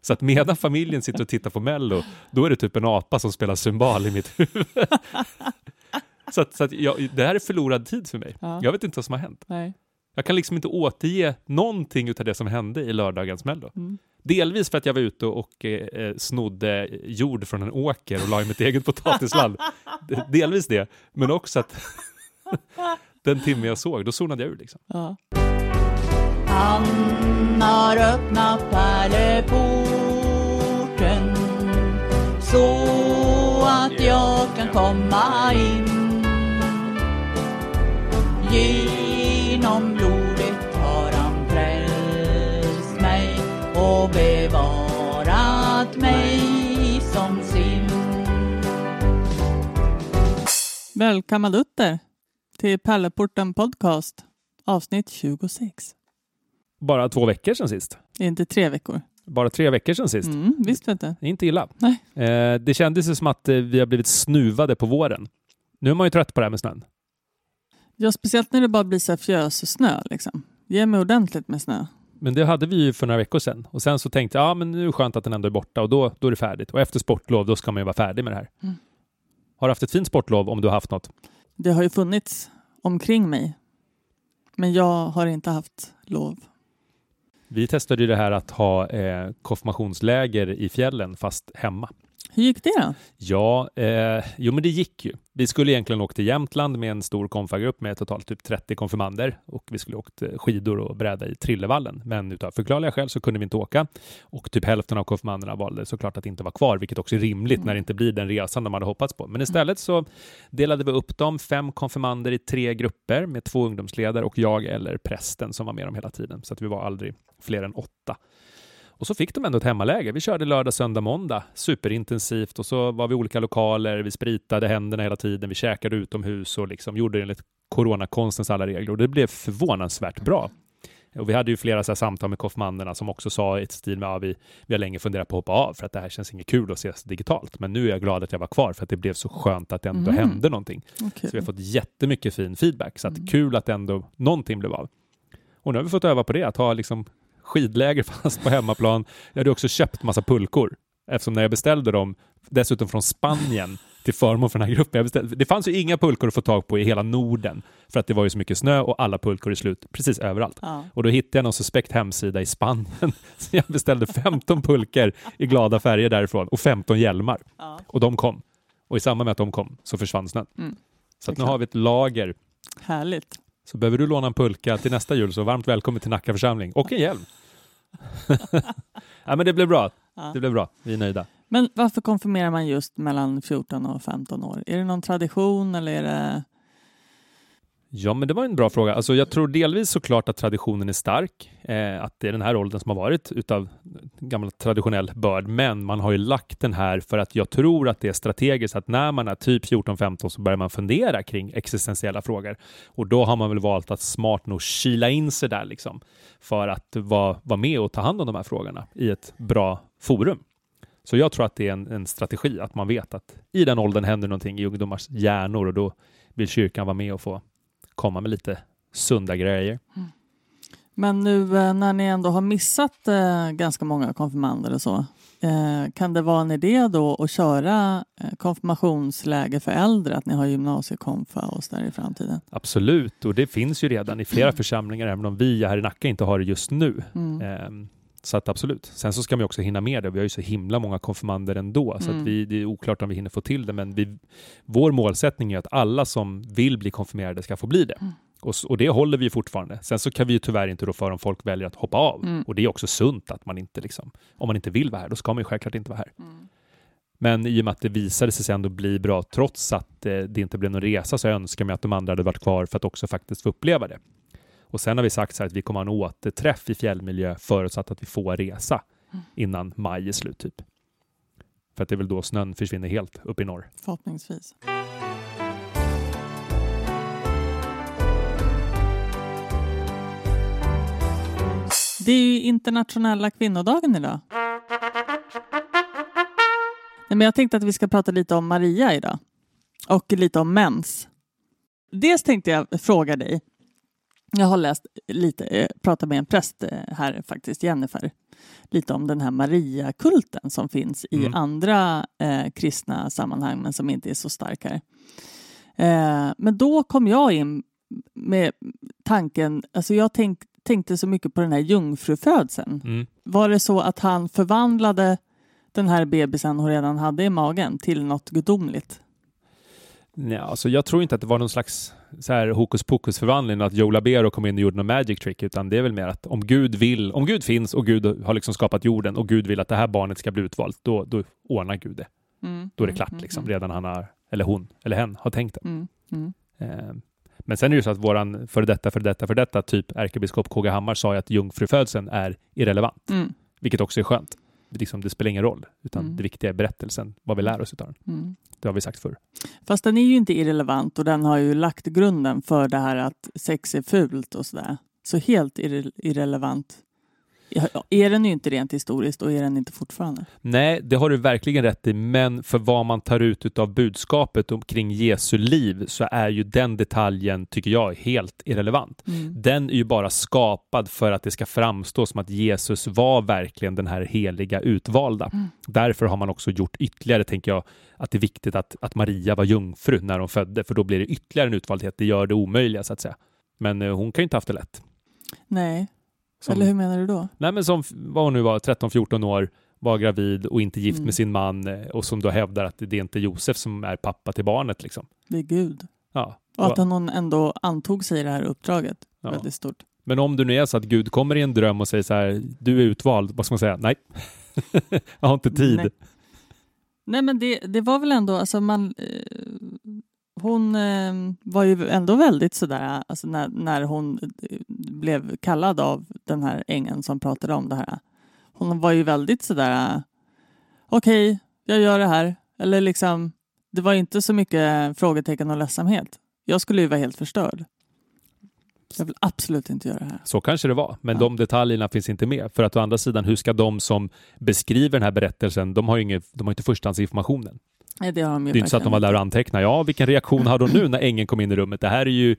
Så att medan familjen sitter och tittar på Mello, då är det typ en apa som spelar cymbal i mitt huvud. så att, så att jag, det här är förlorad tid för mig. Ja. Jag vet inte vad som har hänt. Nej. Jag kan liksom inte återge någonting av det som hände i lördagens Mello. Mm. Delvis för att jag var ute och eh, snodde jord från en åker och la i mitt eget potatisland. Delvis det, men också att den timme jag såg, då zonade jag ur liksom. Ja. Han har öppnat pärleporten så att jag kan komma in. Genom blodet har han frälst mig och bevarat mig som sin. Välkomna Dutter till Pärleporten Podcast avsnitt 26. Bara två veckor sedan sist. Det är inte tre veckor. Bara tre veckor sedan sist. Mm, visst vet är inte illa. Nej. Eh, det kändes ju som att eh, vi har blivit snuvade på våren. Nu är man ju trött på det här med snön. Ja, speciellt när det bara blir så här fjös och snö. Liksom. Ge mig ordentligt med snö. Men det hade vi ju för några veckor sedan. Och sen så tänkte jag, ja men nu är det skönt att den ändå är borta och då, då är det färdigt. Och efter sportlov, då ska man ju vara färdig med det här. Mm. Har du haft ett fint sportlov om du har haft något? Det har ju funnits omkring mig. Men jag har inte haft lov. Vi testade ju det här att ha eh, konfirmationsläger i fjällen fast hemma. Hur gick det då? Ja, eh, jo men det gick ju. Vi skulle egentligen åkt till Jämtland med en stor konfagrupp med totalt typ 30 konfirmander och vi skulle åkt eh, skidor och bräda i Trillevallen. Men utav förklarliga skäl så kunde vi inte åka och typ hälften av konfirmanderna valde såklart att inte vara kvar, vilket också är rimligt när det inte blir den resan de hade hoppats på. Men istället så delade vi upp dem, fem konfirmander i tre grupper med två ungdomsledare och jag eller prästen som var med dem hela tiden. Så att vi var aldrig fler än åtta. Och så fick de ändå ett hemmaläge. Vi körde lördag, söndag, måndag superintensivt och så var vi i olika lokaler. Vi spritade händerna hela tiden. Vi käkade utomhus och liksom gjorde det enligt coronakonstens alla regler och det blev förvånansvärt bra. Och vi hade ju flera så samtal med konfirmanderna som också sa i ett stil med att ja, vi, vi har länge funderat på att hoppa av för att det här känns inget kul att ses digitalt. Men nu är jag glad att jag var kvar för att det blev så skönt att det ändå Mm. hände någonting. Okej. Så vi har fått jättemycket fin feedback. Så att Mm. kul att ändå någonting blev av. Och nu har vi fått öva på det, att ha liksom skidläger fast på hemmaplan. Jag hade också köpt massa pulkor eftersom när jag beställde dem, dessutom från Spanien, till förmån för den här gruppen. Jag beställde, det fanns ju inga pulkor att få tag på i hela Norden för att det var ju så mycket snö och alla pulkor är slut precis överallt. Ja. Och då hittade jag någon suspekt hemsida i Spanien. Så jag beställde 15 pulkor i glada färger därifrån och 15 hjälmar. Ja. Och de kom. Och i samband med att de kom så försvann snön. Mm. Så nu har vi ett lager. Härligt. Så behöver du låna en pulka till nästa jul så varmt välkommen till Nacka församling. Och en hjälm. ja, men det blev bra. Ja. Det blev bra. Vi är nöjda. Men varför konfirmerar man just mellan 14 och 15 år? Är det någon tradition eller är det... Ja, men det var en bra fråga. Alltså, jag tror delvis såklart att traditionen är stark, eh, att det är den här åldern som har varit utav gammal traditionell börd, men man har ju lagt den här för att jag tror att det är strategiskt att när man är typ 14-15 så börjar man fundera kring existentiella frågor och då har man väl valt att smart nog kila in sig där liksom för att vara, vara med och ta hand om de här frågorna i ett bra forum. Så jag tror att det är en, en strategi, att man vet att i den åldern händer någonting i ungdomars hjärnor och då vill kyrkan vara med och få komma med lite sunda grejer. Men nu eh, när ni ändå har missat eh, ganska många konfirmander och så, eh, kan det vara en idé då att köra eh, konfirmationsläger för äldre, att ni har gymnasiekonfa och så där i framtiden? Absolut, och det finns ju redan i flera församlingar, även om vi här i Nacka inte har det just nu. Mm. Så att absolut. Sen så ska man också hinna med det. Vi har ju så himla många konfirmander ändå, så Mm. att vi, det är oklart om vi hinner få till det. Men vi, vår målsättning är att alla som vill bli konfirmerade ska få bli det. Mm. Och, och det håller vi fortfarande. Sen så kan vi ju tyvärr inte rå för om folk väljer att hoppa av. Mm. Och det är också sunt att man inte liksom, om man inte vill vara här, då ska man ju självklart inte vara här. Mm. Men i och med att det visade sig ändå bli bra, trots att eh, det inte blev någon resa, så önskar jag mig att de andra hade varit kvar för att också faktiskt få uppleva det. Och sen har vi sagt så att vi kommer ha en återträff i fjällmiljö förutsatt att vi får resa Mm. innan maj är slut typ. För att det är väl då snön försvinner helt upp i norr. Förhoppningsvis. Det är ju internationella kvinnodagen idag. Nej, men jag tänkte att vi ska prata lite om Maria idag. Och lite om mens. Dels tänkte jag fråga dig. Jag har läst lite, eh, pratat med en präst eh, här faktiskt, Jennifer, lite om den här Maria-kulten som finns i Mm. andra eh, kristna sammanhang men som inte är så stark här. Eh, men då kom jag in med tanken, alltså jag tänk, tänkte så mycket på den här jungfrufödseln. Mm. Var det så att han förvandlade den här bebisen hon redan hade i magen till något gudomligt? Ja, alltså jag tror inte att det var någon slags så här hokus pokus förvandling att Joe Labero kom in och gjorde någon magic trick, utan det är väl mer att om Gud vill, om Gud finns och Gud har liksom skapat jorden och Gud vill att det här barnet ska bli utvalt, då, då ordnar Gud det. Mm. Då är det klart liksom, redan han har, eller hon, eller hen har tänkt det. Mm. Mm. Eh, Men sen är det ju så att våran för detta, för detta, för detta, typ ärkebiskop KG Hammar sa ju att jungfrufödseln är irrelevant, Mm. vilket också är skönt. Det, liksom, det spelar ingen roll, utan Mm. det viktiga är berättelsen, vad vi lär oss utav den. Mm. Det har vi sagt förr. Fast den är ju inte irrelevant och den har ju lagt grunden för det här att sex är fult och sådär. Så helt irre irrelevant Ja, är den ju inte rent historiskt och är den inte fortfarande. Nej, det har du verkligen rätt i, men för vad man tar ut av budskapet omkring Jesu liv så är ju den detaljen, tycker jag, helt irrelevant. Mm. Den är ju bara skapad för att det ska framstå som att Jesus var verkligen den här heliga utvalda. Mm. Därför har man också gjort ytterligare, tänker jag, att det är viktigt att, att Maria var jungfru när hon födde, för då blir det ytterligare en utvaldhet. Det gör det omöjliga, så att säga. Men eh, hon kan ju inte haft det lätt. Nej, Som, eller hur menar du då? Nej, men som vad hon nu var, 13-14 år, var gravid och inte gift Mm. med sin man eh, och som då hävdar att det är inte Josef som är pappa till barnet. Liksom. Det är Gud. Ja. Och att hon ändå antog sig det här uppdraget. Ja. Väldigt stort. Men om du nu är så att Gud kommer i en dröm och säger så här, du är utvald, vad ska man säga? Nej, jag har inte tid. Nej. Nej men det, det var väl ändå, alltså man... Hon eh, var ju ändå väldigt sådär, alltså när, när hon eh, blev kallad av den här ängeln som pratade om det här. Hon var ju väldigt sådär, okej, jag gör det här. Eller liksom, det var inte så mycket frågetecken och ledsamhet. Jag skulle ju vara helt förstörd. Jag vill absolut inte göra det här. Så kanske det var, men Ja. de detaljerna finns inte med. För att å andra sidan, hur ska de som beskriver den här berättelsen, de har ju inget, de har inte förstahandsinformationen. Nej, det har de ju Det är inte så att de var där och antecknade. Ja, vilken reaktion hade hon nu när ängeln kom in i rummet? Det här är ju,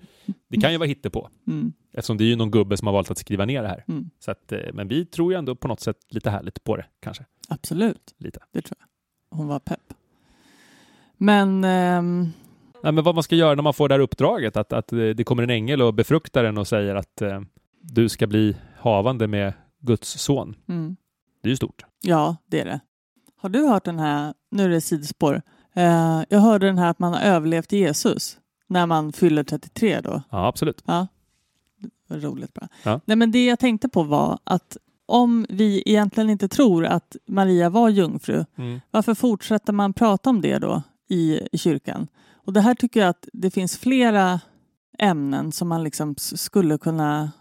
det kan ju vara hittepå. Mm, Eftersom det är ju någon gubbe som har valt att skriva ner det här. mm, Så att, eh, men vi tror ju ändå på något sätt lite härligt på det, kanske. absolut. Lite. Det tror jag. Hon var pepp. Men ehm, Nej, men vad man ska göra när man får det här uppdraget, att, att eh, det kommer en ängel och befruktar den och säger att eh, du ska bli havande med Guds son. mm, Det är ju stort. ja, det är det. Har du hört den här, nu är det sidospår. Eh, jag hörde den här att man har överlevt Jesus när man fyller 33 då. Ja, absolut. Ja, roligt bara. Ja. Nej, men det jag tänkte på var att om vi egentligen inte tror att Maria var jungfru, varför fortsätter man prata om det då i, i kyrkan? Och det här tycker jag att det finns flera ämnen som man liksom skulle kunna...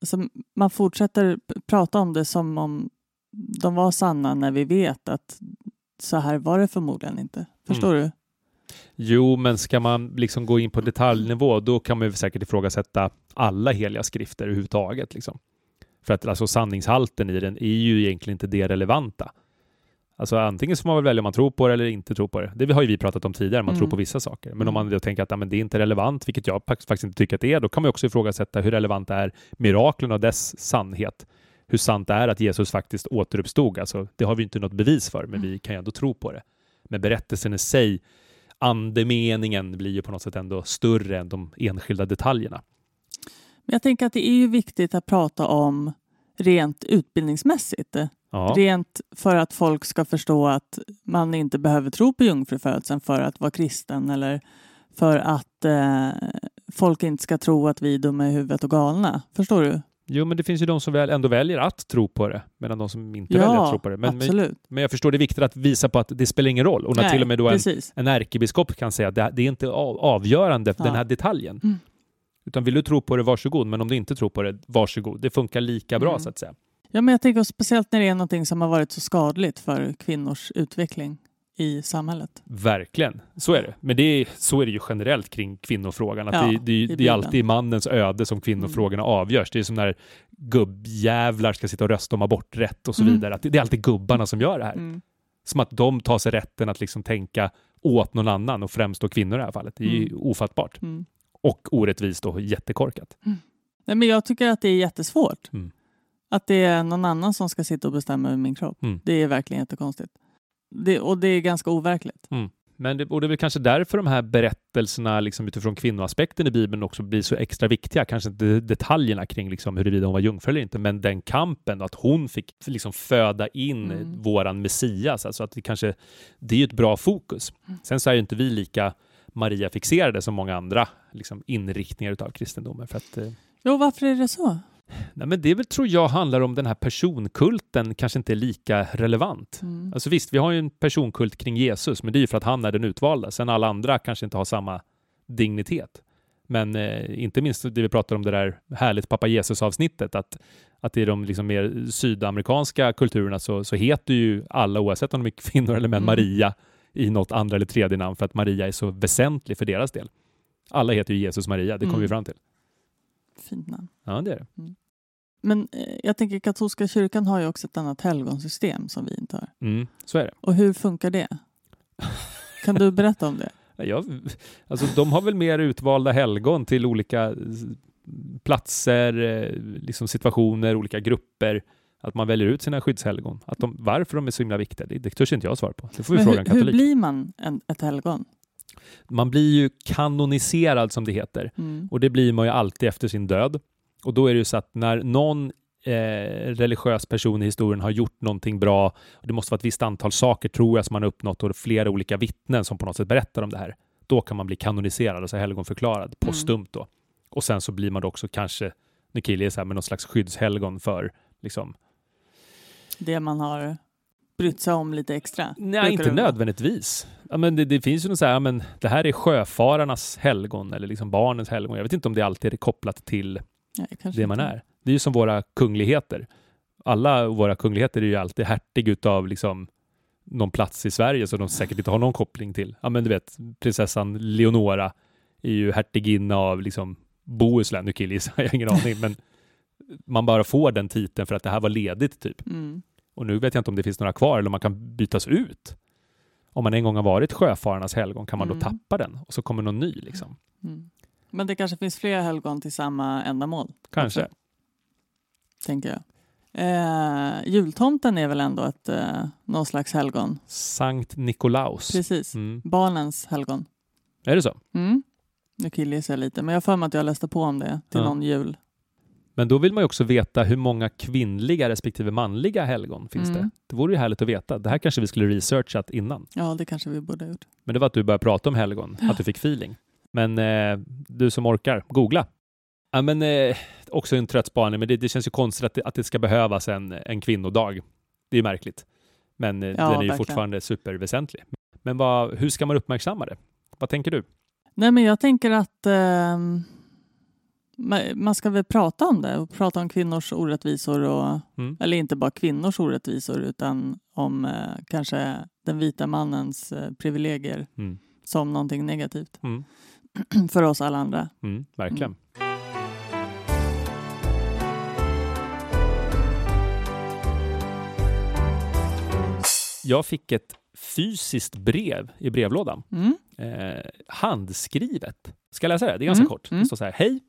Alltså man fortsätter prata om det som om de var sanna när vi vet att så här var det förmodligen inte. Förstår du? Jo, men ska man liksom gå in på detaljnivå, då kan man ju säkert ifrågasätta alla heliga skrifter överhuvudtaget. Liksom. För att alltså, sanningshalten i den är ju egentligen inte det relevanta. Alltså antingen så får man väl välja om man tror på det eller inte tror på det. Det har ju vi pratat om tidigare, man Mm. tror på vissa saker. Men om Mm. man då tänker att ja, men det är inte relevant, vilket jag fak- faktiskt inte tycker att det är, då kan man också ifrågasätta hur relevant är miraklen och dess sannhet. Hur sant det är att Jesus faktiskt återuppstod. Alltså, det har vi inte något bevis för, men vi kan ju ändå tro på det. Men berättelsen i sig, andemeningen blir ju på något sätt ändå större än de enskilda detaljerna. Men jag tänker att det är ju viktigt att prata om rent utbildningsmässigt. Ja, Rent för att folk ska förstå att man inte behöver tro på jungfrufödseln för att vara kristen eller för att eh, folk inte ska tro att vi är dumma i huvudet och galna. Förstår du? Jo, men det finns ju de som väl ändå väljer att tro på det, medan de som inte väljer att tro på det. Men, men, absolut. men jag förstår det är viktigt att visa på att det spelar ingen roll. Och när Nej, till och med då en, en ärkebiskop kan säga att det, det är inte av, avgörande, Ja. den här detaljen. Mm. Utan vill du tro på det, varsågod. Men om du inte tror på det, varsågod. Det funkar lika bra Mm. så att säga. Ja, men jag tänker speciellt när det är någonting som har varit så skadligt för kvinnors utveckling i samhället. Verkligen, så är det. Men det är, så är det ju generellt kring kvinnofrågan. Att Ja, det, det, det är alltid mannens öde som kvinnofrågorna avgörs. Det är som när gubbjävlar ska sitta och rösta om aborträtt och så Mm. vidare. Att det, är alltid gubbarna som gör det här. Mm. Som att de tar sig rätten att liksom tänka åt någon annan och främst då kvinnor i det här fallet. Det är ju Mm. ofattbart. Mm. Och orättvist och jättekorkat. Nej, men jag tycker att det är jättesvårt. Mm. Att det är någon annan som ska sitta och bestämma över min kropp. Mm. Det är verkligen jättekonstigt. Det, och det är ganska overkligt. Men det, och det är väl kanske därför de här berättelserna liksom utifrån kvinnoaspekten i Bibeln också blir så extra viktiga. Kanske inte detaljerna kring liksom huruvida hon var jungfru eller inte, men den kampen att hon fick liksom föda in Mm. våran Messias. Alltså att det kanske, det är ju ett bra fokus. Mm. Sen så är ju inte vi lika Maria-fixerade som många andra liksom, inriktningar utav kristendomen. För att, eh, Jo, varför är det så? Nej, men det väl, tror jag, handlar om den här personkulten kanske inte är lika relevant. Mm. Alltså visst, vi har ju en personkult kring Jesus, men det är ju för att han är den utvalda. Sen alla andra kanske inte har samma dignitet. Men eh, inte minst det vi pratar om det där härligt pappa Jesus-avsnittet, att, att i de liksom mer sydamerikanska kulturerna så, så heter ju alla, oavsett om de är kvinnor eller män, Mm. Maria i något andra eller tredje namn för att Maria är så väsentlig för deras del. Alla heter ju Jesus Maria, det kommer Mm. vi fram till. Fint namn. Ja, det är det. Men eh, jag tänker katolska kyrkan har ju också ett annat helgonsystem som vi inte har. Mm, så är det. Och hur funkar det? Kan du berätta om det? Ja, alltså, de har väl mer utvalda helgon till olika eh, platser, eh, liksom situationer, olika grupper. Att man väljer ut sina skyddshelgon. Att de, varför de är så himla viktiga, det, det törs inte jag svara på. Det får vi Men fråga en hur, hur katolik. blir man en, ett helgon? Man blir ju kanoniserad som det heter. Mm. Och det blir man ju alltid efter sin död. Och då är det ju så att när någon eh, religiös person i historien har gjort någonting bra, och det måste vara ett visst antal saker tror jag som man har uppnått och flera olika vittnen som på något sätt berättar om det här, då kan man bli kanoniserad, alltså helgonförklarad postumt då. Och sen så blir man då också kanske, nu killar jag så här, med någon slags skyddshelgon för liksom, Det man har brytt sig om lite extra? nej inte nödvändigtvis. Ja, men det, det finns ju något så här, ja, men det här är sjöfararnas helgon eller liksom barnens helgon. Jag vet inte om det alltid är kopplat till Nej, det man inte. är. Det är ju som våra kungligheter. Alla våra kungligheter är ju alltid hertig utav liksom någon plats i Sverige som de säkert inte har någon koppling till. Ja, men du vet, prinsessan Leonora är ju hertiginna av liksom Bohuslän. Nu killgissar jag, har ingen aning, men man bara får den titeln för att det här var ledigt typ. Mm. Och nu vet jag inte om det finns några kvar eller om man kan bytas ut. Om man en gång har varit sjöfararnas helgon kan man Mm. då tappa den och så kommer någon ny liksom. Mm. Men det kanske finns fler helgon till samma ändamål? Kanske. också, tänker jag. Eh, jultomten är väl ändå ett, eh, någon slags helgon? Sankt Nikolaus. Precis. Mm. Barnens helgon. Är det så? Mm. Nu killgissar jag lite, men jag har för mig att jag läste på om det till Ja. någon jul. Men då vill man ju också veta hur många kvinnliga respektive manliga helgon finns Mm. det. Det vore ju härligt att veta. Det här kanske vi skulle researchat innan. Ja, det kanske vi borde ha gjort. Men det var att du började prata om helgon, att du fick feeling. Men eh, du som orkar, googla. Ja, men, eh, också en trött spaning, men det, det känns ju konstigt att det, att det ska behövas en, en kvinnodag. Det är ju märkligt. Men eh, den är ju verkligen. fortfarande superväsentlig. Men vad, hur ska man uppmärksamma det? Vad tänker du? Nej, men jag tänker att ehm, man ska väl prata om det och prata om kvinnors orättvisor och Mm. eller inte bara kvinnors orättvisor utan om eh, kanske den vita mannens eh, privilegier Mm. som någonting negativt Mm. för oss alla andra. Mm, verkligen. Jag fick ett fysiskt brev i brevlådan. Mm. Eh, handskrivet. Ska jag läsa det? Det är ganska Mm, kort. mm. Det står så här. Hej!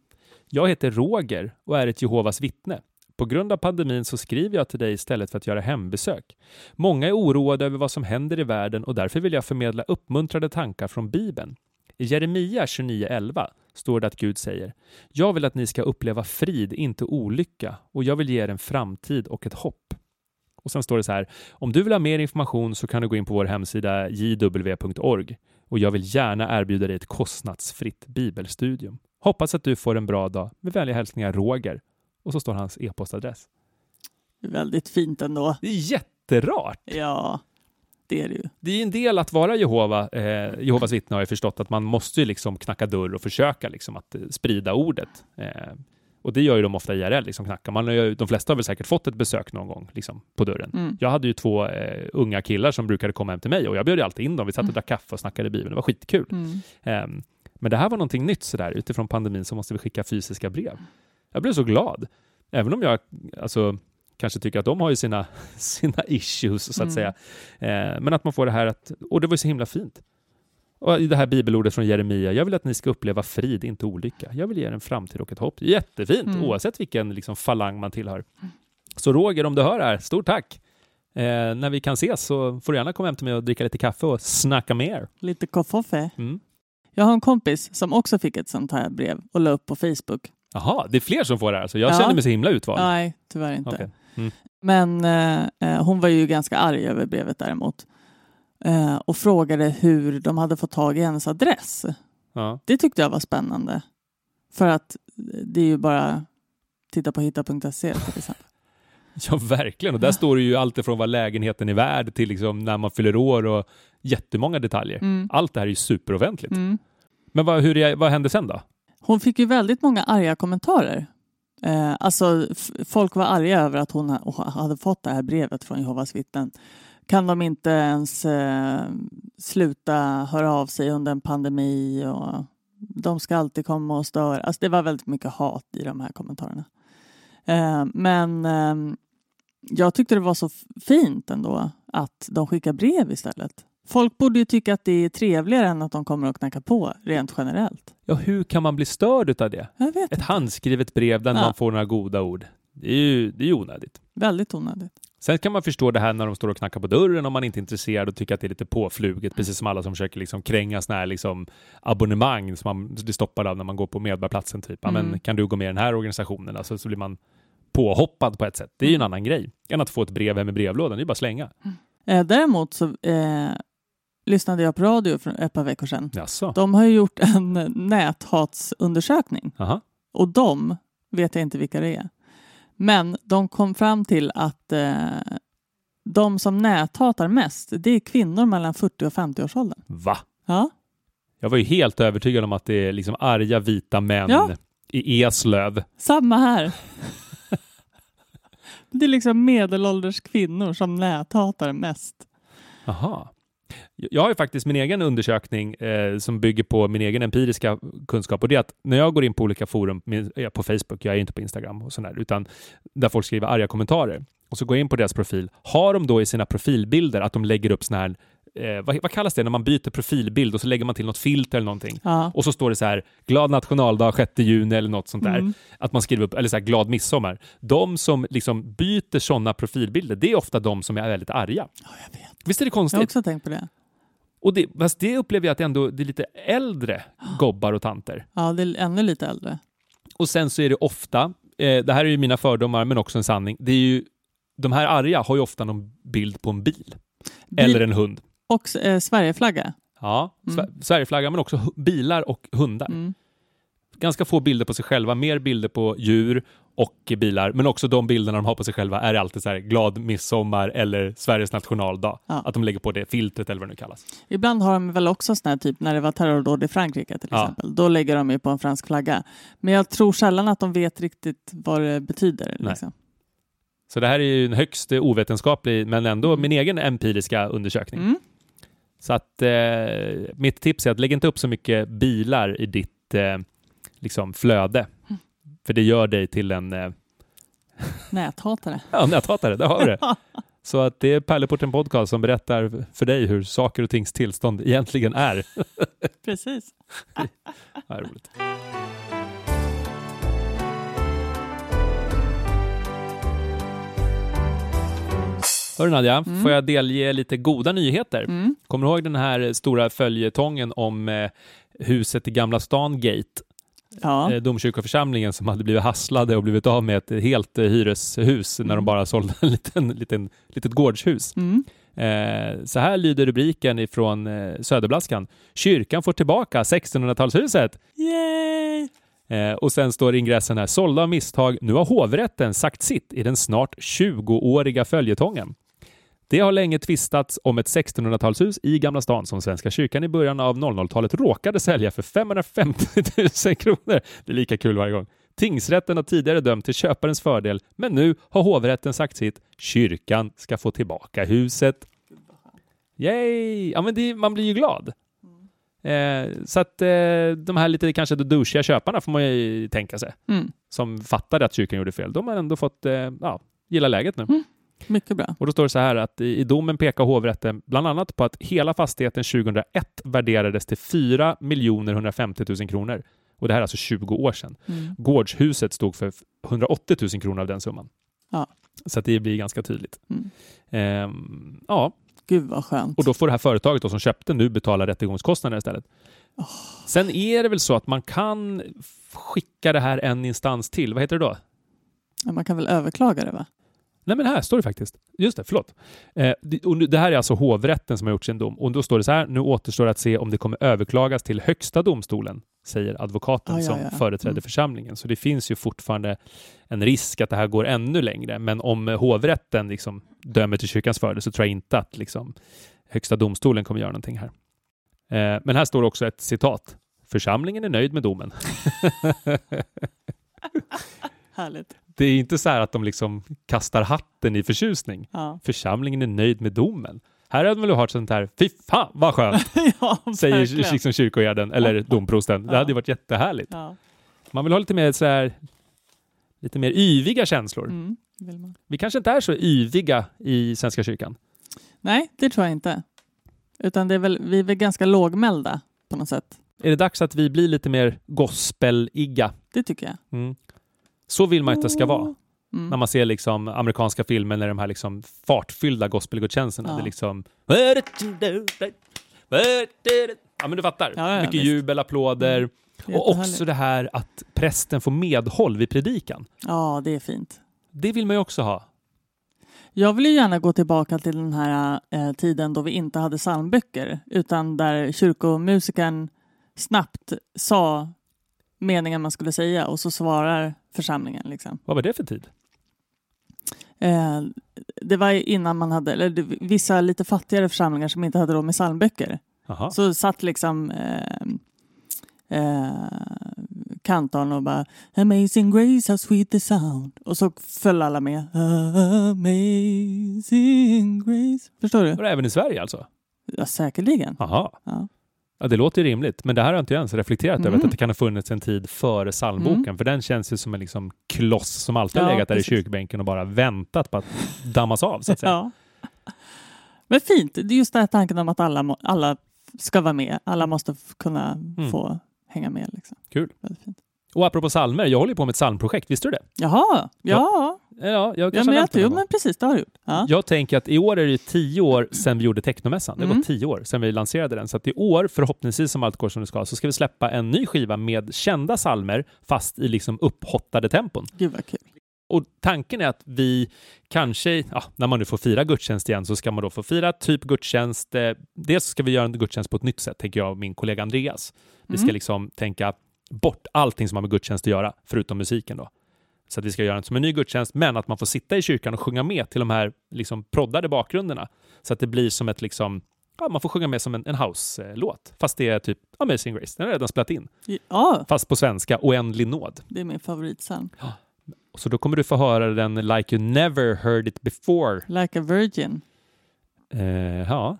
Jag heter Roger och är ett Jehovas vittne. På grund av pandemin så skriver jag till dig istället för att göra hembesök. Många är oroade över vad som händer i världen och därför vill jag förmedla uppmuntrande tankar från Bibeln. I Jeremia 29.11 står det att Gud säger Jag vill att ni ska uppleva frid, inte olycka och jag vill ge er en framtid och ett hopp. Och sen står det så här Om du vill ha mer information så kan du gå in på vår hemsida jw.org och jag vill gärna erbjuda dig ett kostnadsfritt bibelstudium. Hoppas att du får en bra dag. Med vänliga hälsningar Roger. Och så står hans e-postadress. Väldigt fint ändå. Det är jätterart! Ja, det är det ju. Det är en del att vara Jehova, eh, Jehovas vittne har jag förstått att man måste ju liksom knacka dörr och försöka liksom att eh, sprida ordet. Eh, och det gör ju de ofta IRL, liksom knackar. Man ju, de flesta har väl säkert fått ett besök någon gång liksom, på dörren. Mm. Jag hade ju två eh, unga killar som brukade komma hem till mig och jag bjöd alltid in dem. Vi satt och drack kaffe och snackade Bibeln. Det var skitkul. Mm. Ehm, men det här var någonting nytt sådär. Utifrån pandemin så måste vi skicka fysiska brev. Jag blev så glad. Även om jag alltså, kanske tycker att de har ju sina, sina issues så att Mm. säga. Ehm, men att man får det här att, och det var ju så himla fint. Och i det här bibelordet från Jeremia, jag vill att ni ska uppleva frid, inte olycka. Jag vill ge er en framtid och ett hopp. Jättefint, Mm. oavsett vilken liksom, falang man tillhör. Så Roger, om du hör det här, stort tack! Eh, när vi kan ses så får du gärna komma hem till mig och dricka lite kaffe och snacka mer. Lite koffoffe. Mm. Jag har en kompis som också fick ett sånt här brev och la upp på Facebook. Jaha, det är fler som får det här, så jag Ja. känner mig så himla utvald. Nej, tyvärr inte. Okej. Mm. Men eh, eh, hon var ju ganska arg över brevet däremot. Eh, och frågade hur de hade fått tag i hennes adress. Ja. Det tyckte jag var spännande. För att det är ju bara titta på hitta.se till exempel. ja, verkligen. Och där står det ju allt ifrån vad lägenheten är värd till liksom när man fyller år och jättemånga detaljer. Mm. Allt det här är ju superoffentligt. Mm. Men vad, hur, vad hände sen då? Hon fick ju väldigt många arga kommentarer. Eh, alltså, folk var arga över att hon ha- hade fått det här brevet från Jehovas vittnen. Kan de inte ens eh, sluta höra av sig under en pandemi? Och de ska alltid komma och störa. Alltså, det var väldigt mycket hat i de här kommentarerna. Eh, men eh, jag tyckte det var så fint ändå att de skickar brev istället. Folk borde ju tycka att det är trevligare än att de kommer och knackar på rent generellt. Ja, hur kan man bli störd av det? Ett handskrivet brev där Ja. man får några goda ord. Det är ju det är onödigt. Väldigt onödigt. Sen kan man förstå det här när de står och knackar på dörren om man inte är intresserad och tycker att det är lite påfluget, precis som alla som försöker liksom kränga såna här liksom abonnemang som man blir stoppad av när man går på Medborgarplatsen. Typ. Mm. men kan du gå med i den här organisationen? Alltså, så blir man påhoppad på ett sätt. Det är ju en Mm. annan grej än att få ett brev hem i brevlådan. Det är bara att slänga. Eh, däremot så eh, lyssnade jag på radio för ett par veckor sedan. Jaså? De har ju gjort en näthatsundersökning Aha. och de vet jag inte vilka det är. Men de kom fram till att eh, de som näthatar mest, det är kvinnor mellan 40 och 50 års åldern. Va? Ja, Jag var ju helt övertygad om att det är liksom arga vita män Ja. i Eslöv. samma här. det är liksom medelålders kvinnor som näthatar mest. Aha. Jag har ju faktiskt min egen undersökning eh, som bygger på min egen empiriska kunskap och det är att när jag går in på olika forum på Facebook, jag är inte på Instagram och sådär, utan där folk skriver arga kommentarer och så går jag in på deras profil. Har de då i sina profilbilder att de lägger upp sådana här, eh, vad, vad kallas det när man byter profilbild och så lägger man till något filter eller någonting Ja. och så står det så här glad nationaldag 6 juni eller något sånt där. Mm. Att man skriver upp, eller så här glad midsommar. De som liksom byter sådana profilbilder, det är ofta de som är väldigt arga. Ja, jag vet. Visst är det Jag har konstigt? också tänkt på det. Och det, fast det upplever jag att ändå det är lite äldre gobbar och tanter. Ja, det är ännu lite äldre. Och sen så är det ofta, eh, det här är ju mina fördomar men också en sanning, det är ju, de här arga har ju ofta någon bild på en bil. Bil- Eller en hund. Och eh, Sverigeflagga. Ja, Mm. Sver- Sverigeflagga men också bilar och hundar. Mm. Ganska få bilder på sig själva, mer bilder på djur och bilar, men också de bilderna de har på sig själva är alltid så här glad midsommar eller Sveriges nationaldag. Ja. Att de lägger på det filtret eller vad det nu kallas. Ibland har de väl också sån här typ när det var terrordåd i Frankrike till Ja. exempel. Då lägger de ju på en fransk flagga. Men jag tror sällan att de vet riktigt vad det betyder. Liksom. Så det här är ju en högst ovetenskaplig, men ändå min egen empiriska undersökning. Mm. Så att eh, mitt tips är att lägg inte upp så mycket bilar i ditt eh, liksom flöde. Mm. För det gör dig till en eh, Näthatare. ja, näthatare, det har du det. Så att det är Pärleporten Podcast som berättar för dig hur saker och tings tillstånd egentligen är. Precis. Ja, roligt. Hörru Nadja, Mm. får jag delge lite goda nyheter? Mm. Kommer du ihåg den här stora följetongen om eh, huset i Gamla stan Gate? Ja. Eh, domkyrkoförsamlingen som hade blivit hasslade och blivit av med ett helt eh, hyreshus när de Mm. bara sålde en liten, liten, litet gårdshus. Mm. Eh, så här lyder rubriken ifrån eh, Söderblaskan. Kyrkan får tillbaka 1600-talshuset. Yay! Eh, och sen står ingressen här. Sålda av misstag. Nu har hovrätten sagt sitt i den snart 20-åriga följetongen. Det har länge tvistats om ett 1600-talshus i Gamla stan som Svenska kyrkan i början av 00-talet råkade sälja för 550 000 kronor. Det är lika kul varje gång. Tingsrätten har tidigare dömt till köparens fördel, men nu har hovrätten sagt sitt. Kyrkan ska få tillbaka huset. Yay! Ja, men det, man blir ju glad. Eh, så att eh, de här lite kanske douchiga köparna får man ju tänka sig, Mm. som fattade att kyrkan gjorde fel. De har ändå fått eh, ja, gilla läget nu. Mm. Mycket bra. Och då står det så här att i, i domen pekar hovrätten bland annat på att hela fastigheten 2001 värderades till 4 150 000 kronor. Och det här är alltså 20 år sedan. Mm. Gårdshuset stod för 180 000 kronor av den summan. Ja. Så att det blir ganska tydligt. Mm. Ehm, ja, Gud vad skönt. och då får det här företaget då som köpte nu betala rättegångskostnader istället. Sen är det väl så att man kan skicka det här en instans till. Vad heter det då? Ja, Man kan väl överklaga det va? Nej, men här står det faktiskt. Just det, förlåt. Eh, det, och det här är alltså hovrätten som har gjort sin dom. Och då står det så här, nu återstår att se om det kommer överklagas till högsta domstolen, säger advokaten Ja, ja, som ja. företräder Mm. församlingen. Så det finns ju fortfarande en risk att det här går ännu längre. Men om hovrätten liksom dömer till kyrkans fördel så tror jag inte att liksom, högsta domstolen kommer göra någonting här. Eh, men här står också ett citat. Församlingen är nöjd med domen. Härligt. Det är inte så här att de liksom kastar hatten i förtjusning. Ja, församlingen är nöjd med domen. Här hade man väl hört sånt här, fy fan vad skönt, ja säger liksom kyrkoherden eller domprosten. Det Ja. hade ju varit jättehärligt. Ja. Man vill ha lite mer så här, lite mer yviga känslor. Mm, vill man. Vi kanske inte är så yviga i Svenska kyrkan. Nej, det tror jag inte. Utan det är väl, vi är väl ganska lågmälda på något sätt. Är det dags att vi blir lite mer gospeliga? Det tycker jag. Mm. Så vill man att det ska vara. Mm. När man ser liksom amerikanska filmer när de här liksom fartfyllda gospelgudstjänsterna. Ja. Det är liksom... Ja men du fattar. Ja, ja, Mycket visst. jubel, applåder. Är Och också det här att prästen får medhåll vid predikan. Ja, det är fint. Det vill man ju också ha. Jag vill ju gärna gå tillbaka till den här eh, tiden då vi inte hade psalmböcker utan där kyrkomusikern snabbt sa meningen man skulle säga och så svarar församlingen. Liksom. Vad var det för tid? Eh, det var innan man hade, eller det, vissa lite fattigare församlingar som inte hade råd med psalmböcker. Så satt liksom eh, eh, kantorn och bara Amazing grace how sweet the sound. Och så föll alla med. Amazing grace. Förstår du? Var det även i Sverige alltså? Ja, säkerligen. Jaha. Ja. Ja, det låter ju rimligt. Men det här har inte jag ens reflekterat över. Mm. Att det kan ha funnits en tid före psalmboken. För den känns ju som en liksom kloss som alltid har Ja, legat där precis. i kyrkbänken och bara väntat på att dammas av. Så att säga. Ja. Men fint, det är just den här tanken om att alla, alla ska vara med. Alla måste kunna Mm. få hänga med. Liksom. Kul. Väldigt fint. Och apropå psalmer, jag håller på med ett psalmprojekt. Visste du det? Jaha, ja. Ja, jag Ja, kanske men, jag, det jo, någon gång. men precis, det har du gjort. Ja. Jag tänker att i år är det tio år sedan vi gjorde Technomässan. Det har Mm. tio år sedan vi lanserade den. Så att i år, förhoppningsvis om allt går som det ska, så ska vi släppa en ny skiva med kända salmer fast i liksom upphottade tempon. Gud vad kul. Och tanken är att vi kanske, ja, när man nu får fira gudstjänst igen, så ska man då få fira typ gudstjänst. Eh, dels ska vi göra en gudstjänst på ett nytt sätt, tänker jag och min kollega Andreas. Vi ska Mm. liksom tänka bort allting som har med gudstjänst att göra, förutom musiken då. Så att vi ska göra en som en ny gudstjänst, men att man får sitta i kyrkan och sjunga med till de här liksom proddade bakgrunderna. Så att det blir som ett liksom, ja, man får sjunga med som en, en house-låt. Fast det är typ Amazing Grace, den har redan spelat in. Ja, Fast på svenska, Oändlig nåd. det är min favoritpsalm. Så då kommer du få höra den like you never heard it before. Like a virgin. Eh, ja,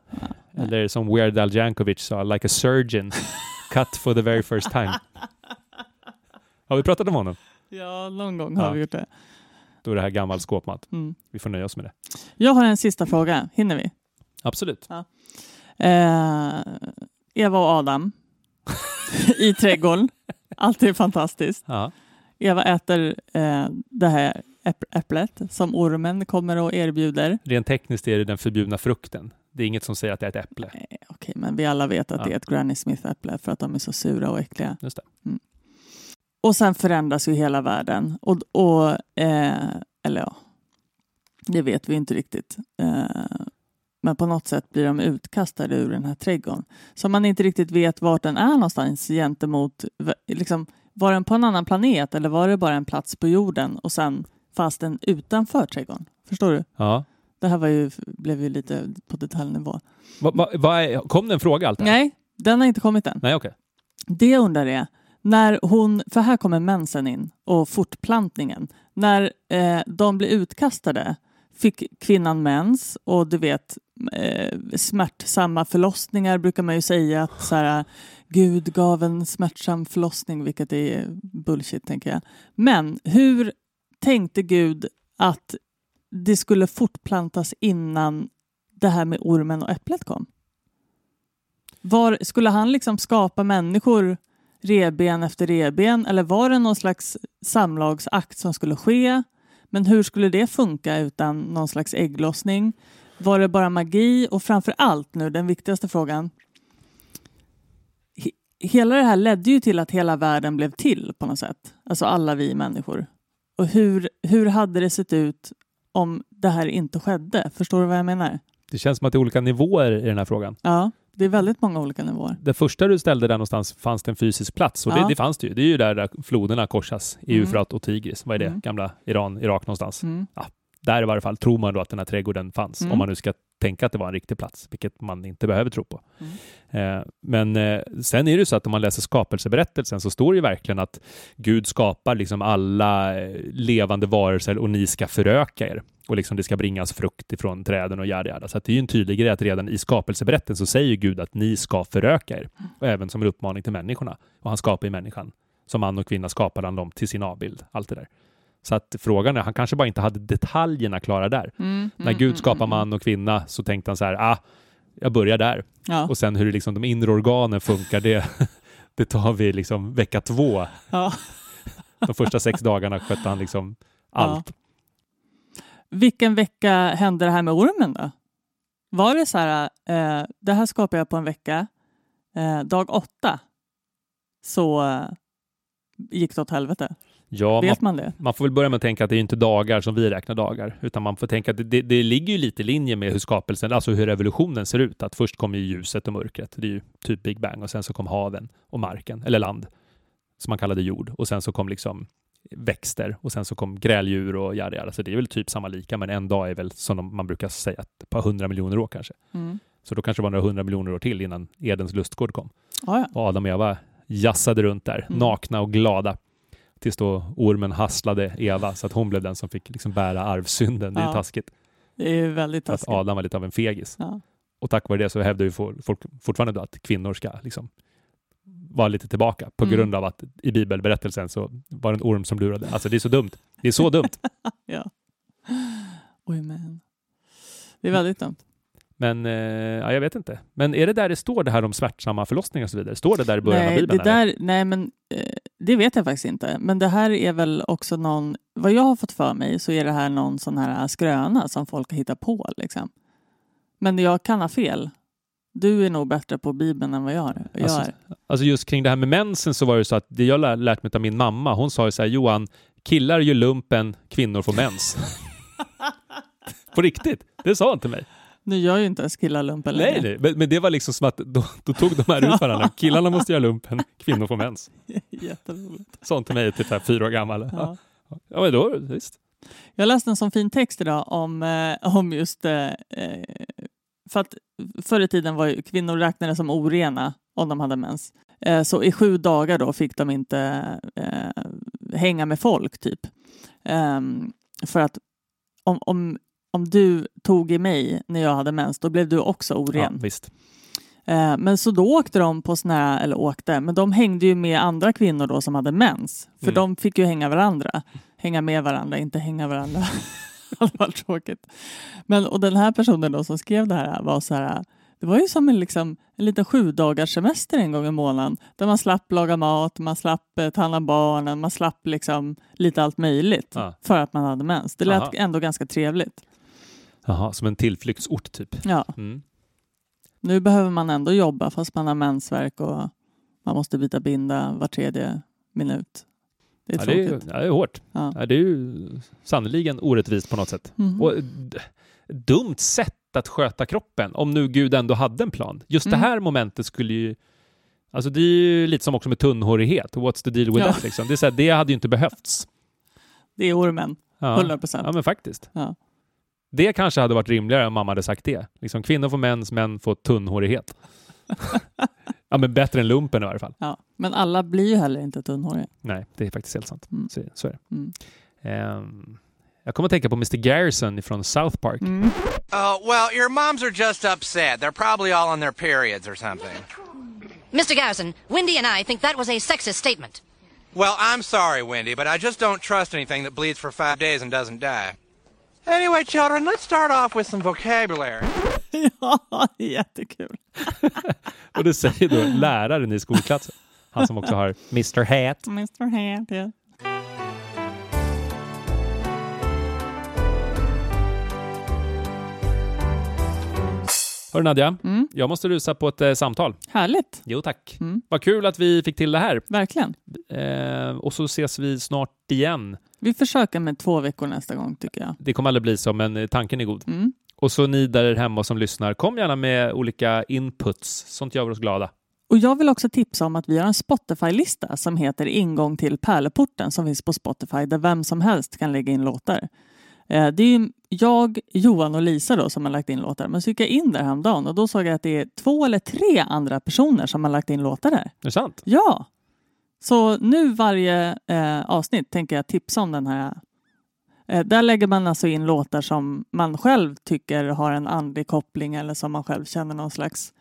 Ja. eller som Weird Al Jankovic sa, like a surgeon, cut for the very first time. Har vi pratat om honom? Ja, någon gång har Ja. vi gjort det. Då är det här gammal skåpmat. Mm. Vi får nöja oss med det. Jag har en sista fråga. Hinner vi? Absolut. Eh, Eva och Adam i trädgården. Allt är fantastiskt. Ja. Eva äter eh, det här äpp- äpplet som ormen kommer och erbjuder. Rent tekniskt är det den förbjudna frukten. Det är inget som säger att det är ett äpple. Eh, Okej, men vi alla vet att Ja. det är ett Granny Smith-äpple för att de är så sura och äckliga. Just det. Och sen förändras ju hela världen. Och, och, eh, eller ja, det vet vi inte riktigt. Eh, men på något sätt blir de utkastade ur den här trädgården. Så man inte riktigt vet vart den är någonstans gentemot, liksom, var den på en annan planet eller var det bara en plats på jorden och sen fast den utanför trädgården? Förstår du? Ja. Det här var ju, blev ju lite på detaljnivå. Va, va, va kom det en fråga allt här? Nej, den har inte kommit än. Nej, okej. Det undrar är, när hon, för här kommer mensen in och fortplantningen. När eh, de blir utkastade fick kvinnan mens och du vet eh, smärtsamma förlossningar brukar man ju säga att så här, Gud gav en smärtsam förlossning, vilket är bullshit tänker jag. Men hur tänkte Gud att det skulle fortplantas innan det här med ormen och äpplet kom? Var, skulle han liksom skapa människor reben efter reben eller var det någon slags samlagsakt som skulle ske? Men hur skulle det funka utan någon slags ägglossning? Var det bara magi? Och framför allt nu, den viktigaste frågan. He- Hela det här ledde ju till att hela världen blev till på något sätt. Alltså alla vi människor. Och hur, hur hade det sett ut om det här inte skedde? Förstår du vad jag menar? Det känns som att det är olika nivåer i den här frågan. Ja, det är väldigt många olika nivåer. Det första du ställde där någonstans fanns det en fysisk plats och det, Ja. det fanns det ju. Det är ju där, där floderna korsas i Mm. Eufrat och Tigris. Vad är det? Mm. Gamla Iran, Irak någonstans. Mm. Där i varje fall tror man då att den här trädgården fanns. Mm. Om man nu ska tänka att det var en riktig plats, vilket man inte behöver tro på. Mm. Eh, men eh, sen är det ju så att om man läser skapelseberättelsen så står det ju verkligen att Gud skapar liksom alla eh, levande varelser och ni ska föröka er. Och liksom det ska bringas frukt ifrån träden och yada yada. Så det är ju en tydlig grej att redan i skapelseberättelsen så säger Gud att ni ska föröka er. Och även som en uppmaning till människorna. Och han skapar ju människan. Som man och kvinna skapade han dem till sin avbild. Allt det där. Så att frågan är, han kanske bara inte hade detaljerna klara där. Mm, När mm, Gud mm, skapar mm. man och kvinna så tänkte han så här, ah, jag börjar där. Ja. Och sen hur liksom de inre organen funkar, det, det tar vi liksom vecka två. Ja. De första sex dagarna skötte han liksom allt. Vilken vecka hände det här med ormen då? Var det så här, eh, det här skapar jag på en vecka, eh, dag åtta så eh, gick det åt helvete. Ja, man, Vet man det? man får väl börja med att tänka att det är inte dagar som vi räknar dagar, utan man får tänka att det, det, ligger ju lite i linje med hur skapelsen, alltså hur evolutionen ser ut. Att först kommer ju ljuset och mörkret, det är ju typ Big Bang, och sen så kom haven och marken, eller land, som man kallade jord, och sen så kom liksom växter och sen så kom gräldjur och jada jada. Så det är väl typ samma lika, men en dag är väl som de- man brukar säga ett par hundra miljoner år kanske. Mm. Så då kanske det var några hundra miljoner år till innan Edens lustgård kom. Ja, ja. Och Adam och Eva jassade runt där, Mm. nakna och glada. Tills då ormen hasslade Eva så att hon blev den som fick liksom bära arvsynden. Det är Ja. taskigt. Det är väldigt För att taskigt. Adam var lite av en fegis. Ja. Och tack vare det så hävdar ju folk fortfarande då att kvinnor ska liksom vara lite tillbaka på Mm. grund av att i bibelberättelsen så var det en orm som lurade. Alltså det är så dumt. Det är så dumt. ja. Oj, men. Det är väldigt dumt. Men eh, ja, jag vet inte. Men är det där det står det här om smärtsamma förlossningar och så vidare? Står det där i början av Nej, Bibeln? det där, nej, men eh, det vet jag faktiskt inte. Men det här är väl också någon, vad jag har fått för mig så är det här någon sån här skröna som folk har hittat på. Liksom. Men jag kan ha fel. Du är nog bättre på Bibeln än vad jag är. Jag Alltså, är. Alltså just kring det här med mensen så var det så att det jag lär, lärt mig av min mamma, hon sa ju så här Johan, killar gör lumpen, kvinnor får mens. På riktigt, det sa hon till mig. Nu gör ju inte ens killar lumpen Nej, längre. nej. Men, men det var liksom som att då, då tog de här ut varandra. Killarna måste göra lumpen, kvinnor får mens. Jätteroligt. Hon till mig typ här fyra år gammal. Ja, Ja. men då, visst. Jag läste en sån fin text idag om, eh, om just... Eh, eh, för att förr i tiden var ju kvinnor räknade som orena om de hade mens. Eh, så i sju dagar då fick de inte hänga med folk, typ. Ehm, för att om, om, om du tog i mig när jag hade mens, då blev du också Ja, oren. visst. Eh, men så då åkte de på såna här, eller åkte, men de hängde ju med andra kvinnor då som hade mens. För Mm. de fick ju hänga varandra. Hänga med varandra, inte hänga varandra. det hade varit tråkigt. Men, och den här personen då som skrev det här var så här, det var ju som en, liksom, en liten sju dagars semester en gång i månaden. Där man slapp laga mat, man slapp eh, ta hand om barnen, man slapp liksom lite allt möjligt. Ja. För att man hade mens. Det lät Aha. ändå ganska trevligt. Jaha, som en tillflyktsort typ. Ja. Mm. Nu behöver man ändå jobba fast man har mensvärk och man måste byta binda var tredje minut. Det är Ja, det, är, tråkigt. det är hårt. Ja. Ja, det är ju sannoliken orättvist på något sätt. Mhm. Och dumt sätt att sköta kroppen, om nu Gud ändå hade en plan. Just Mm. det här momentet skulle ju... Alltså det är ju lite som också med tunnhårighet. What's the deal with Ja. that? Liksom. Det, är så här, det hade ju inte behövts. Det är ormen, Ja. 100 procent. ja, men faktiskt. Ja. Det kanske hade varit rimligare om mamma hade sagt det. Liksom, kvinnor får mens, män får tunnhårighet. ja, men bättre än lumpen i varje fall. Ja. Men alla blir ju heller inte tunnhåriga. Nej, det är faktiskt helt sant. Mm. Så, så är det. Mm. Ehm, jag kommer att tänka på Mr Garrison från South Park. Mm. Oh, well, your moms are just upset. They're probably all on their periods or something. Mr. Garrison, Wendy and I think that was a sexist statement. Well, I'm sorry, Wendy, but I just don't trust anything that bleeds for five days and doesn't die. Anyway, children, let's start off with some vocabulary. ja, jättekul. Och det säger då läraren i skolklassen. Han som också har Mr Hat. Mr. Hat, ja. Hörru Nadja, Mm. jag måste rusa på ett eh, samtal. Härligt, Jo tack. Mm. Vad kul att vi fick till det här. verkligen. Eh, och så ses vi snart igen. Vi försöker med två veckor nästa gång tycker jag. Det kommer aldrig bli så, men eh, tanken är god. Mm. Och så ni där hemma som lyssnar, kom gärna med olika inputs. Sånt gör oss glada. Och jag vill också tipsa om att vi har en Spotify-lista som heter Ingång till Pärleporten som finns på Spotify där vem som helst kan lägga in låtar. Eh, Det är jag, Johan och Lisa då som har lagt in låtar. Men så gick jag in där häromdagen och då såg jag att det är två eller tre andra personer som har lagt in låtar där. Är det sant? Ja! Så nu varje eh, avsnitt tänker jag tipsa om den här. Eh, där lägger man alltså in låtar som man själv tycker har en andlig koppling eller som man själv känner någon slags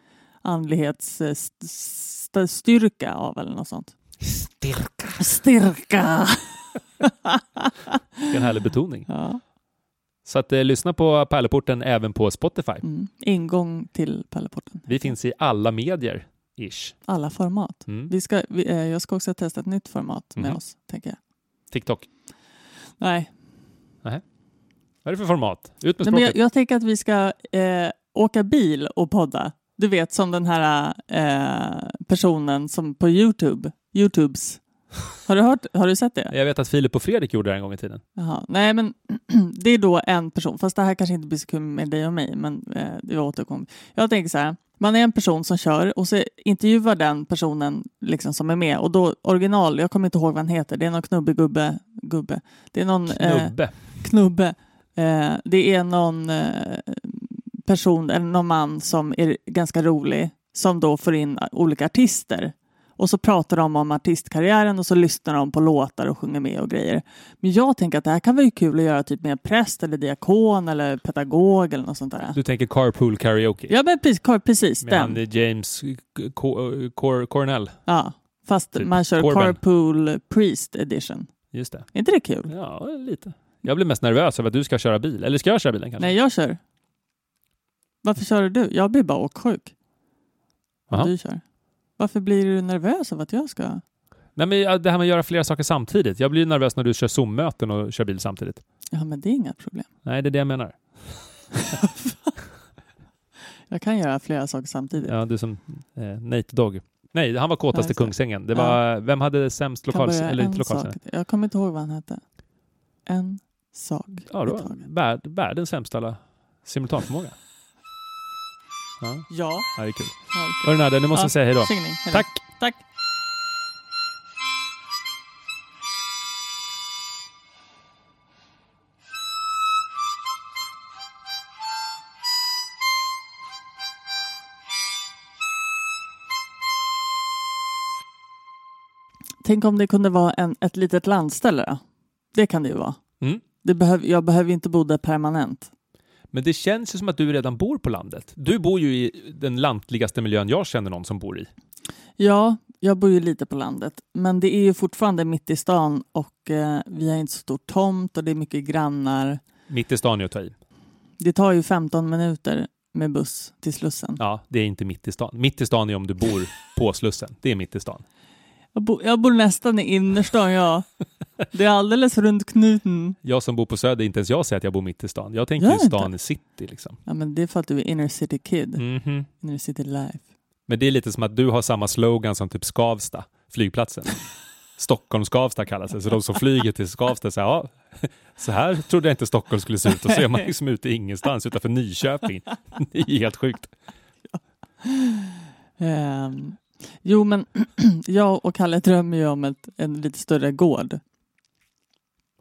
andlighetsstyrka av eller något sånt. Styrka! Styrka! Vilken härlig betoning. Ja. Så att eh, lyssna på Pärleporten även på Spotify. Mm. Ingång till Pärleporten. Vi finns i alla medier, ish. Alla format. Mm. Vi ska, vi, eh, jag ska också testa ett nytt format med Mhm. oss, tänker jag. TikTok. Nej, Vad är det för format? Ut med Nej, men jag, språket. jag tänker att vi ska eh, åka bil och podda. Du vet som den här eh, personen som på Youtube, Youtubes. Har du, hört, har du sett det? Jag vet att Filip och Fredrik gjorde det en gång i tiden. Jaha. Nej, men det är då en person. Fast det här kanske inte blir så kul med dig och mig, men eh, det återkommer. Jag tänker så här. Man är en person som kör och så intervjuar den personen liksom som är med. Och då original, jag kommer inte ihåg vad han heter. Det är någon knubbig gubbe. Det är någon... eh, Knubbe. knubbe. Eh, det är någon eh, person eller någon man som är ganska rolig som då får in olika artister. Och så pratar de om artistkarriären och så lyssnar de på låtar och sjunger med och grejer. Men jag tänker att det här kan vara kul att göra typ med präst eller diakon eller pedagog eller något sånt där. Du tänker carpool karaoke? Ja men precis, precis Med den. James Co- Cor- Cornell. Ja, fast Typ man kör Corbin. carpool priest edition. Just det. Är inte det kul? Ja, lite. Jag blir mest nervös över att du ska köra bil. Eller ska jag köra bilen kanske? Nej, jag kör. Varför kör du? Jag blir bara åksjuk. Om du kör. Varför blir du nervös av att jag ska? Nej, men ja, det här med att göra flera saker samtidigt. Jag blir nervös när du kör Zoom-möten och kör bil samtidigt. Ja, men det är inga problem. Nej, det är det jag menar. Jag kan göra flera saker samtidigt. Ja, du som eh, Nate Dogg. Nej, han var kåtast Ja, i det. Kungsängen. Det Ja. var, Vem hade sämst börja Eller inte lokalscen? Jag kommer inte ihåg vad han hette. En sak Ja, då, värld, världens sämsta simultanförmåga. Ja, Ja. ja, det är kul. ja okej. Hörru Nadja, nu måste Ja, vi säga hej då. Signing. Tack! Tack. Tänk om det kunde vara en, ett litet landställe. då? Det kan det ju vara. Mm. Det behöv, jag behöver inte bo där permanent. Men det känns ju som att du redan bor på landet. Du bor ju i den lantligaste miljön jag känner någon som bor i. Ja, jag bor ju lite på landet, men det är ju fortfarande mitt i stan och eh, vi har inte så stor tomt och det är mycket grannar. Mitt i stan är att ta i. Det tar ju 15 minuter med buss till Slussen. Ja, det är inte mitt i stan. Mitt i stan är om du bor på Slussen. Det är mitt i stan. Jag, bo, jag bor nästan i innerstan, ja. Det är alldeles runt knuten. Jag som bor på Söder, inte ens jag säger att jag bor mitt i stan. Jag tänker Gör ju inte? stan i city liksom. Ja, men det är för att du är inner city kid. Mhm. Inner city life. Men det är lite som att du har samma slogan som typ Skavsta, flygplatsen. Stockholm Skavsta kallas det. Så de som flyger till Skavsta säger ja, så här trodde jag inte Stockholm skulle se ut. Och så är man liksom ute i ingenstans utanför Nyköping. Det är helt sjukt. Ehm, jo, men jag och Kalle drömmer ju om ett, en lite större gård.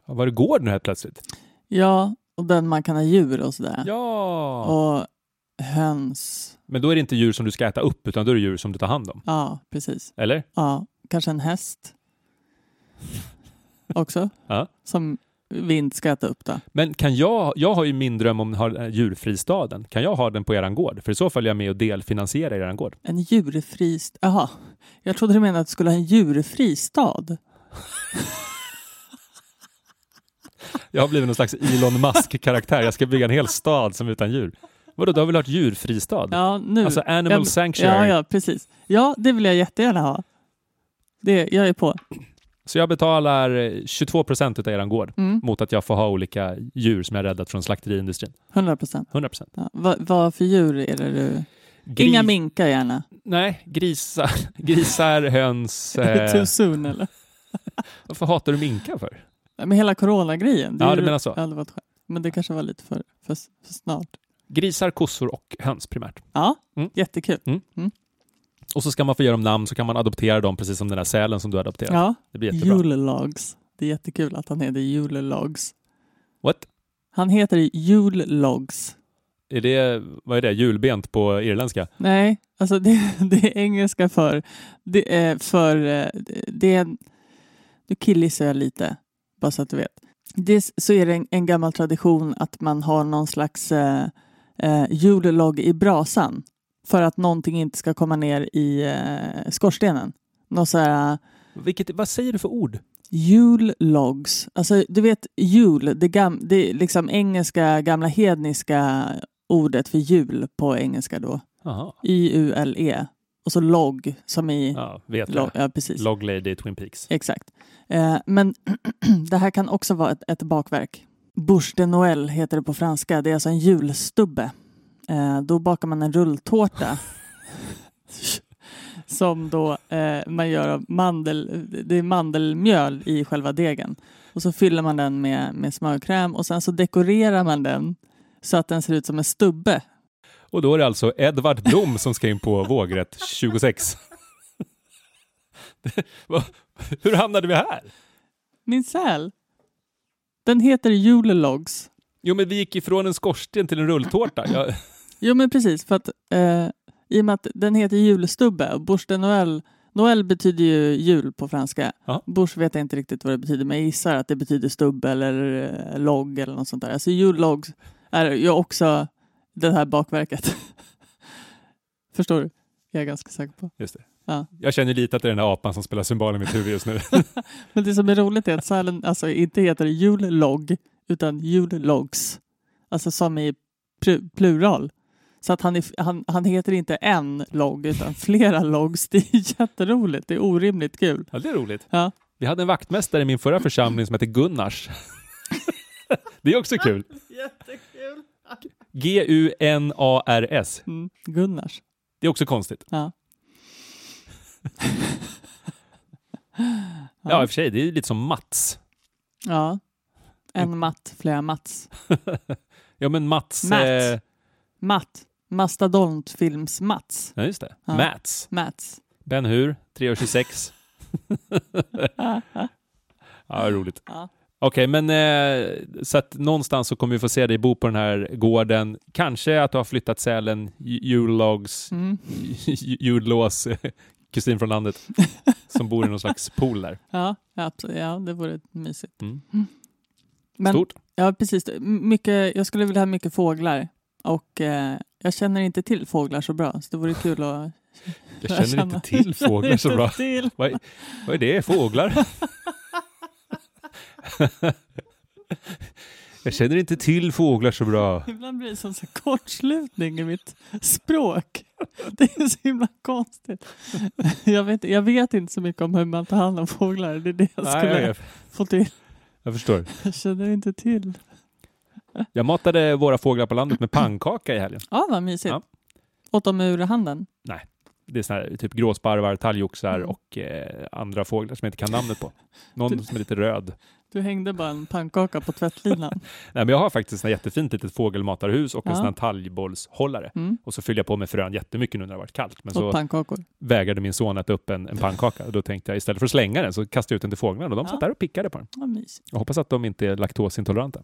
Ja, Var det gård nu helt plötsligt? Ja, och den man kan ha djur och sådär. Ja! Och höns. Men då är det inte djur som du ska äta upp utan då är det djur som du tar hand om. Ja, precis. Eller? Ja, kanske en häst. Också. Ja. Som vi inte ska äta upp då. Men kan jag, jag har ju min dröm om ha djurfristaden. Kan jag ha den på eran gård? För i så fall är jag med och delfinansierar eran gård. En djurfri... Jaha. Jag trodde du menade att du skulle ha en djurfri stad. Jag har blivit någon slags Elon Musk-karaktär. Jag ska bygga en hel stad som är utan djur. Vadå, du har väl hört djurfristad? Ja, nu. Alltså Animal Ja, Sanctuary. Ja, ja, precis. Ja, det vill jag jättegärna ha. Det, jag är på. Så jag betalar eh, 22 procent av er gård Mm, mot att jag får ha olika djur som jag räddat från slakteriindustrin. 100 procent. 100 procent. Ja. Vad, vad för djur är det du... Inga minkar gärna. Nej, grisar, grisar höns. Eh, Too soon eller? varför hatar du minkar för? Med hela coronagrejen. Ja, du menar så. Ja. Men det kanske var lite för, för, för snart. Grisar, kossor och höns primärt. Ja, Mm. jättekul. Och så ska man få ge dem namn så kan man adoptera dem precis som den där sälen som du adopterat. Ja, Det blir jättebra. Julelogs. Det är jättekul att han heter Julelogs. What? Han heter Julelogs. Är det, vad är det, julbent på irländska? Nej, alltså det, det är engelska för... Det är för... eh, Det är... Nu killgissar jag lite, bara så att du vet. Dels så är det en, en gammal tradition att man har någon slags eh, eh, julelogg i brasan för att någonting inte ska komma ner i eh, skorstenen. Någon så här Vilket, vad säger du för ord? Jullogs. Alltså, du vet jul, det, gam, det är liksom engelska, gamla hedniska ordet för jul på engelska då. Y-U-L-E. Och så logg som i... Ja, vet log, jag. ja, precis. Log Lady Twin Peaks. Exakt. Eh, men det här kan också vara ett, ett bakverk. Bouche de Noël heter det på franska. Det är alltså en julstubbe. Eh, då bakar man en rulltårta. som då eh, man gör av mandel, det är mandelmjöl i själva degen. Och så fyller man den med, med smörkräm och sen så dekorerar man den så att den ser ut som en stubbe. Och då är det alltså Edvard Blom som ska in på vågrätt 26. Det- vad- Hur hamnade vi här? Min säl. Den heter Julelogs. Jo, men vi gick ifrån en skorsten till en rulltårta. Jag, Jo men precis, för att eh, i och med att den heter julstubbe och Bouche de Noël, Noël betyder ju jul på franska. Ja. Bouche vet jag inte riktigt vad det betyder, men jag gissar att det betyder stubbe eller eh, logg eller något sånt där. Alltså jullogg är ju också det här bakverket. Förstår du? Jag är ganska säker på. just det. Ja. Jag känner lite att det är den där apan som spelar symbol i mitt huvud just nu. Men det som är roligt är att sälen alltså inte heter jullogg utan jullogs. Alltså som i plu- plural. Så att han, är, han, han heter inte en logg utan flera logs. Det är jätteroligt. Det är orimligt kul. Ja, det är roligt. Ja. Vi hade en vaktmästare i min förra församling som hette Gunnars. Det är också kul. Jättekul. G-U-N-A-R-S. Mm. Gunnars. Det är också konstigt. Ja. Ja, i och för sig, det är lite som Mats. ja. En matt, flera Mats. Ja, men Mats... Matt. Eh, Matt. Mastodontfilms Mats. ja, just det. Ja. Mats. Mats. Ben Hur, 3.26. ja, roligt. Ja. Okej, men eh, så att någonstans så kommer vi få se dig bo på den här gården. Kanske att du har flyttat sälen, ju- jullogs, Mm. ju- jullås, kusin från landet, som bor i någon slags pool där. Ja, absolut. ja, det vore mysigt. Mm. Men, Stort. Ja, precis. Mycket, jag skulle vilja ha mycket fåglar. Och eh, jag känner inte till fåglar så bra, så det vore kul att Jag känner känna. inte till fåglar så bra. Vad är, vad är det? Fåglar? Jag känner inte till fåglar så bra. Ibland blir det som så kortslutning i mitt språk. Det är så himla konstigt. Jag vet, jag vet inte så mycket om hur man tar hand om fåglar. Det är det jag Nej, skulle jag, få till. jag förstår. Jag känner inte till. Jag matade våra fåglar på landet med pannkaka i helgen. Ja, vad mysigt. Ja. Åt de ur handen? Det är såna här, typ gråsparvar, talgoxar Mm. och eh, andra fåglar som jag inte kan namnet på. Någon som är lite röd. Du hängde bara en pannkaka på tvättlinan. Nej, men jag har faktiskt ett jättefint litet fågelmatarhus och en Ja. sån här talgbollshållare. Mm. Och så fyller jag på med frön jättemycket nu när det har varit kallt. Men Och så pannkakor. vägrade min son äta upp en, en pannkaka. Och då tänkte jag istället för att slänga den så kastade jag ut den till fåglarna och de Ja. satt där och pickade på den. Vad mysigt. Jag hoppas att de inte är laktosintoleranta.